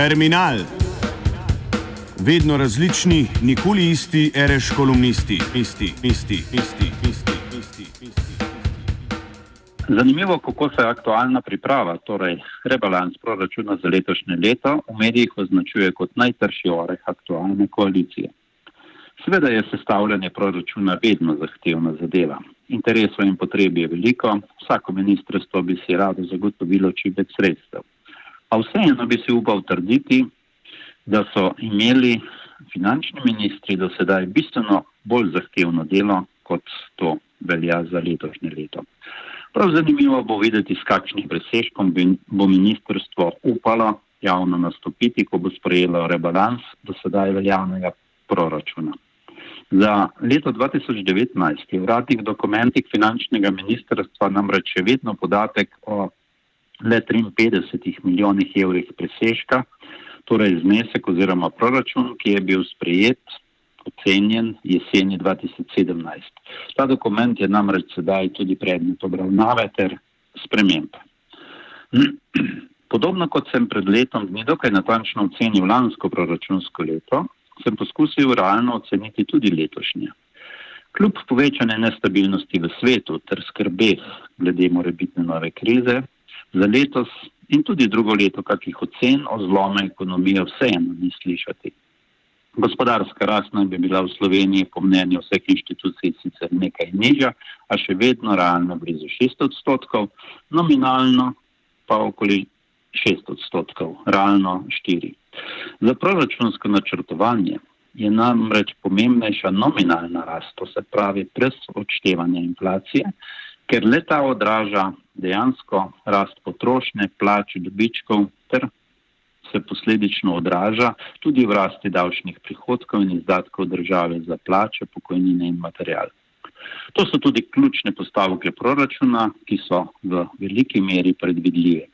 Terminal. Vedno različni, nikoli isti, reš kolumnisti, isti, isti, isti, isti, isti, isti. Zanimivo, kako se aktualna priprava, torej rebalans proračuna za letošnje leto, v medijih označuje kot najtrši oreh aktualne koalicije. Sveda je sestavljanje proračuna vedno zahtevna zadeva. Interesov in potreb je veliko, vsako ministrstvo bi si rado zagotovilo čim več sredstev. A vseeno bi si upal trditi, da so imeli finančni ministri do sedaj bistveno bolj zahtevno delo, kot to velja za letošnje leto. Prav zanimivo bo videti, s kakšnim presežkom bo ministrstvo upalo javno nastopiti, ko bo sprejelo rebalans do sedaj veljavnega proračuna. Za leto 2019 je v uradnih dokumentih finančnega ministrstva namreč še vedno podatek o le 53 milijonih evrih presežka, torej znesek oziroma proračun, ki je bil sprejet, ocenjen jeseni 2017. Ta dokument je namreč sedaj tudi predmet obravnave ter sprememb. Podobno kot sem pred letom dni dokaj natančno ocenil lansko proračunsko leto, sem poskusil realno oceniti tudi letošnje. Kljub povečane nestabilnosti v svetu ter skrbeh glede morebitne nove krize, za letos in tudi drugo leto kakih ocen o zlome ekonomije vseeno ni slišati. Gospodarska rast naj bi bila v Sloveniji po mnenju vseh inštitucij sicer nekaj nižja, a še vedno realno blizu 6 odstotkov, nominalno pa okoli 6 odstotkov, realno 4. Za proračunsko načrtovanje je namreč pomembnejša nominalna rast, to se pravi brez odštevanja inflacije, ker leta odraža dejansko rast potrošnje, plač, dobičkov ter se posledično odraža tudi v rasti davčnih prihodkov in izdatkov države za plače, pokojnine in material. To so tudi ključne postavke proračuna, ki so v veliki meri predvidljive.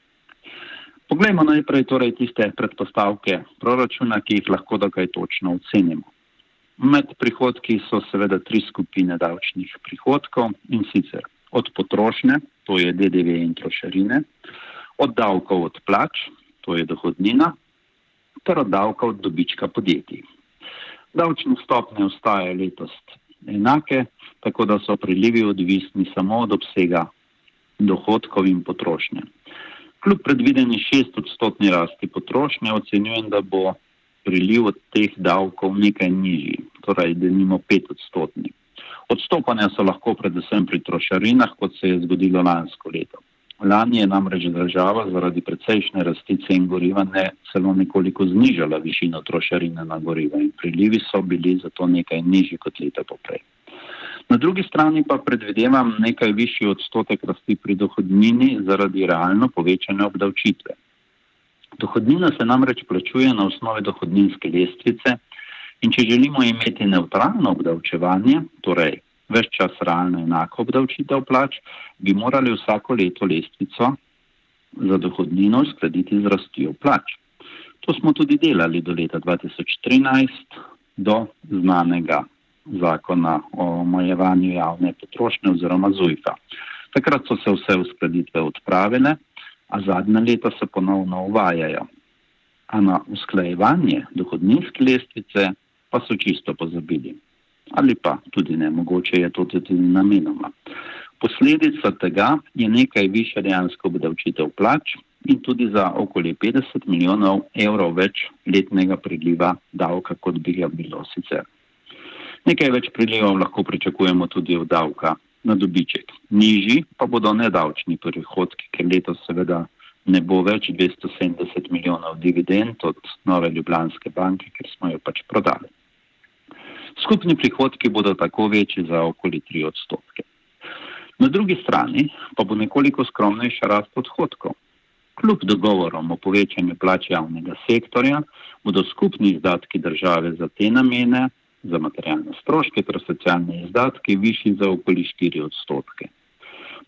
Poglejmo najprej torej tiste predpostavke proračuna, ki jih lahko dokaj točno ocenimo. Med prihodki so seveda tri skupine davčnih prihodkov in sicer od potrošnje, to je DDV in trošarine, od davkov od plač, to je dohodnina, ter od davkov od dobička podjetij. Davčne stopne ostajajo letos enake, tako da so prilivi odvisni samo od obsega dohodkov in potrošnje. Kljub predvideni šest odstotni rasti potrošnje ocenjujem, da bo priliv od teh davkov nekaj nižji, torej da nimo pet odstotni. Odstopanja so lahko predvsem pri trošarinah, kot se je zgodilo lansko leto. Lani je namreč država zaradi precejšnje rasti cen goriva ne celo nekoliko znižala višino trošarine na goriva in prilivi so bili zato nekaj nižji kot leta poprej. Na drugi strani pa predvidevam nekaj višji odstotek rasti pri dohodnini zaradi realno povečane obdavčitve. Dohodnina se namreč plačuje na osnovi dohodninske lestvice in če želimo imeti neutralno obdavčevanje, torej več čas realno enako obdavčitev plač, bi morali vsako leto lestvico za dohodnino uskladiti z rastjo plač. To smo tudi delali do leta 2013, do znanega zakona o omejevanju javne potrošnje oziroma ZUJFA. Takrat so se vse uskladitve odpravile, a zadnja leta se ponovno uvajajo. A na usklajevanje dohodninske lestvice pa so čisto pozabili. Ali pa tudi ne, mogoče je to tudi namenoma. Posledica tega je nekaj više dejansko obdavčitev plač in tudi za okoli 50 milijonov evrov več letnega priliva davka, kot bi ga bilo sicer. Nekaj več prilivov lahko pričakujemo tudi od davka na dobiček. Nižji pa bodo nedavčni prihodki, ker letos seveda ne bo več 270 milijonov dividend od nove Ljubljanske banke, ker smo jo pač prodali. Skupni prihodki bodo tako večji za okoli 3 odstotke. Na drugi strani pa bo nekoliko skromnejša rast odhodkov. Kljub dogovorom o povečanju plač javnega sektorja bodo skupni izdatki države za te namene za materialne stroške ter socialne izdatke višji za okoli 4 odstotke.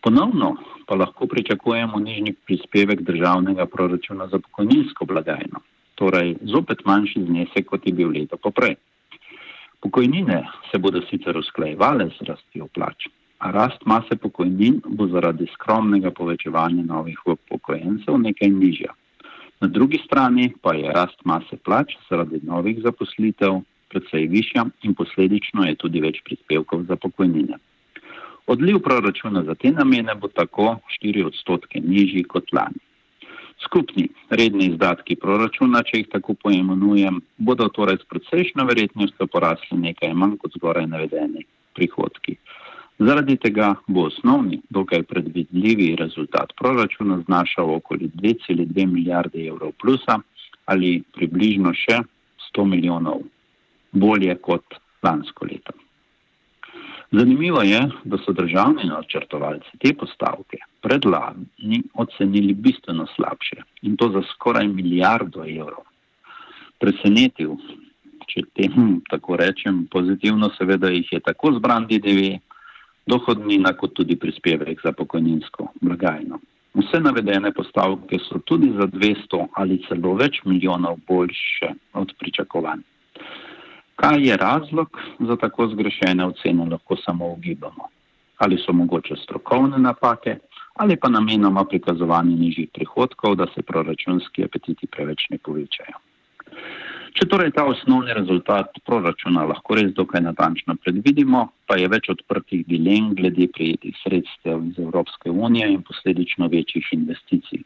Ponovno pa lahko pričakujemo nižji prispevek državnega proračuna za pokojninsko blagajno, torej zopet manjši znesek, kot je bil leto poprej. Pokojnine se bodo sicer usklajevale z rastjo plač, a rast mase pokojnin bo zaradi skromnega povečevanja novih upokojencev nekaj nižja. Na drugi strani pa je rast mase plač zaradi novih zaposlitev predvsej višja in posledično je tudi več prispevkov za pokojnine. Odliv proračuna za te namene bo tako 4 odstotke nižji kot lani. Skupni redni izdatki proračuna, če jih tako poimenujem, bodo torej s precejšno verjetnostjo porasli nekaj manj kot zgoraj navedeni prihodki. Zaradi tega bo osnovni, dokaj predvidljivi rezultat proračuna znašal okoli 2,2 milijarde evrov plusa ali približno še 100 milijonov bolje kot lansko leto. Zanimivo je, da so državni načrtovalci te postavke predlani ocenili bistveno slabše in to za skoraj milijardo evrov. Presenetil, če temu tako rečem, pozitivno seveda jih je tako zbran DDV, dohodnina kot tudi prispevek za pokojninsko blagajno. Vse navedene postavke so tudi za 200 ali celo več milijonov boljše od pričakovanj. Kaj je razlog za tako zgrešene ocene, lahko samo ugibamo. Ali so mogoče strokovne napake, ali pa namenoma prikazovanje nižjih prihodkov, da se proračunski apetiti preveč ne povečajo. Če torej ta osnovni rezultat proračuna lahko res dokaj natančno predvidimo, pa je več odprtih dilem glede prijetih sredstev iz Evropske unije in posledično večjih investicij.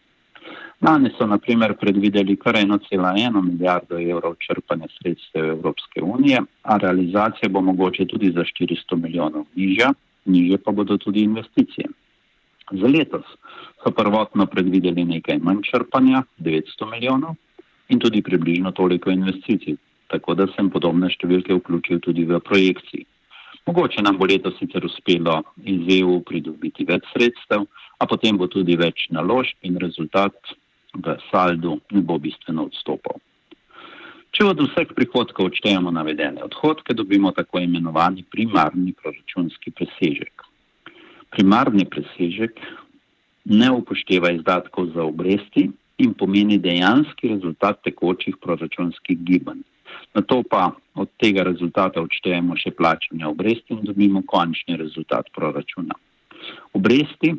Lani so naprimer predvideli kar 1,1 milijardo evrov črpanja sredstev Evropske unije, a realizacija bo mogoče tudi za 400 milijonov nižja, nižje pa bodo tudi investicije. Za letos so prvotno predvideli nekaj manj črpanja, 900 milijonov, in tudi približno toliko investicij, tako da sem podobne številke vključil tudi v projekciji. Mogoče nam bo letos sicer uspelo iz EU pridobiti več sredstev, a potem bo tudi več naložb in rezultat v saldu ne bo bistveno odstopal. Če od vseh prihodkov odštejemo navedene odhodke, dobimo tako imenovani primarni proračunski presežek. Primarni presežek ne upošteva izdatkov za obresti in pomeni dejanski rezultat tekočih proračunskih gibanj. Na to pa od tega rezultata odštejemo še plačanje obresti in dobimo končni rezultat proračuna. Obresti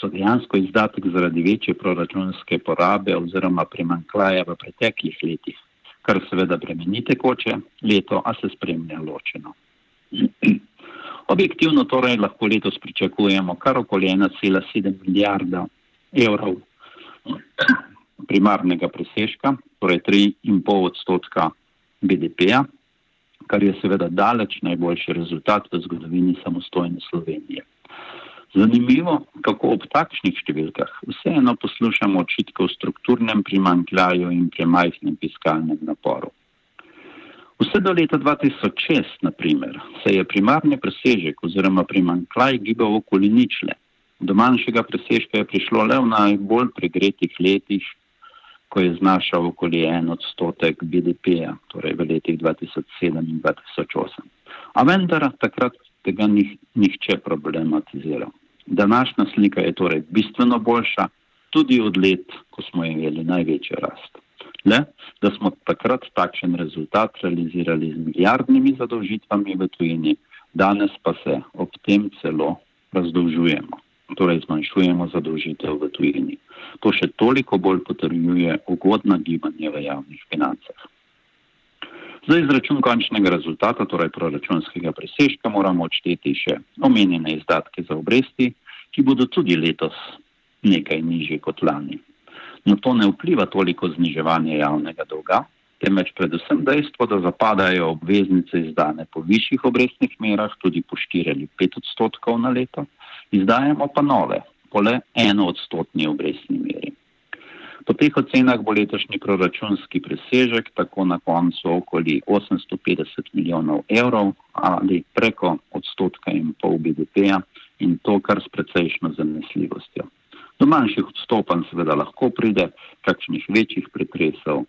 so dejansko izdatek zaradi večje proračunske porabe oziroma primankljaja v preteklih letih, kar seveda bremeni tekoče leto, a se spremlja ločeno. Objektivno torej lahko letos pričakujemo kar okoli 1,7 milijarda evrov primarnega presežka, torej 3,5 odstotka BDP-ja, kar je seveda daleč najboljši rezultat v zgodovini samostojne Slovenije. Zanimivo, kako ob takšnih številkah vseeno poslušamo očitke o strukturnem primankljaju in premajhnem fiskalnem naporu. Vse do leta 2006, naprimer, se je primarni presežek oziroma primankljaj gibal okoli ničle. Do manjšega presežka je prišlo le v najbolj pregretih letih, ko je znašal okoli en odstotek BDP-ja, torej v letih 2007 in 2008. A vendar takrat tega nihče problematiziral. Današnja slika je torej bistveno boljša, tudi od let, ko smo imeli največjo rast. Le, da smo takrat takšen rezultat realizirali z milijardnimi zadolžitvami v tujini, danes pa se ob tem celo razdolžujemo, torej zmanjšujemo zadolžitev v tujini. To še toliko bolj potrjuje ugodna gibanje v javnih financah. Za izračun končnega rezultata, torej proračunskega presežka, moramo odšteti še omenjene izdatke za obresti, ki bodo tudi letos nekaj nižje kot lani. Na to ne vpliva toliko zniževanje javnega dolga, temveč predvsem dejstvo, da zapadajo obveznice izdane po višjih obrestnih merah, tudi po 4 ali 5 odstotkov na leto, izdajamo pa nove, po le eno odstotni obrestni meri. Po teh ocenah bo letošnji proračunski presežek tako na koncu okoli 850 milijonov evrov ali preko odstotka in pol BDP-ja in to kar s precejšno zanesljivostjo. Do manjših odstopanj seveda lahko pride, kakšnih večjih pretresov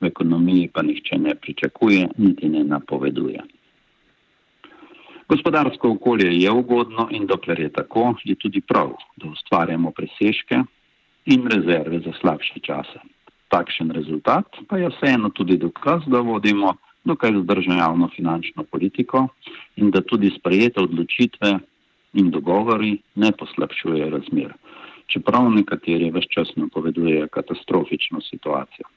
v ekonomiji pa nihče ne pričakuje, niti ne napoveduje. Gospodarsko okolje je ugodno in dokler je tako, je tudi prav, da ustvarjamo presežke, in rezerve za slabše čase. Takšen rezultat pa je vseeno tudi dokaz, da vodimo dokaj zdržno javno finančno politiko in da tudi sprejete odločitve in dogovori ne poslabšujejo razmer. Čeprav nekateri vse čas napovedujejo katastrofično situacijo.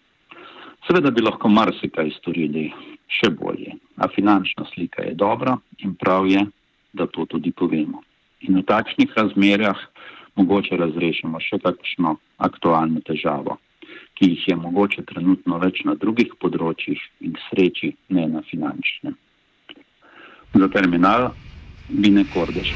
Seveda bi lahko marsikaj storili še bolje, a finančna slika je dobra in prav je, da to tudi povemo. In v takšnih razmerah mogoče razrešimo še kakšno aktualno težavo, ki jih je mogoče trenutno več na drugih področjih in sreči ne na finančnem. Za terminal Bine Kordeš.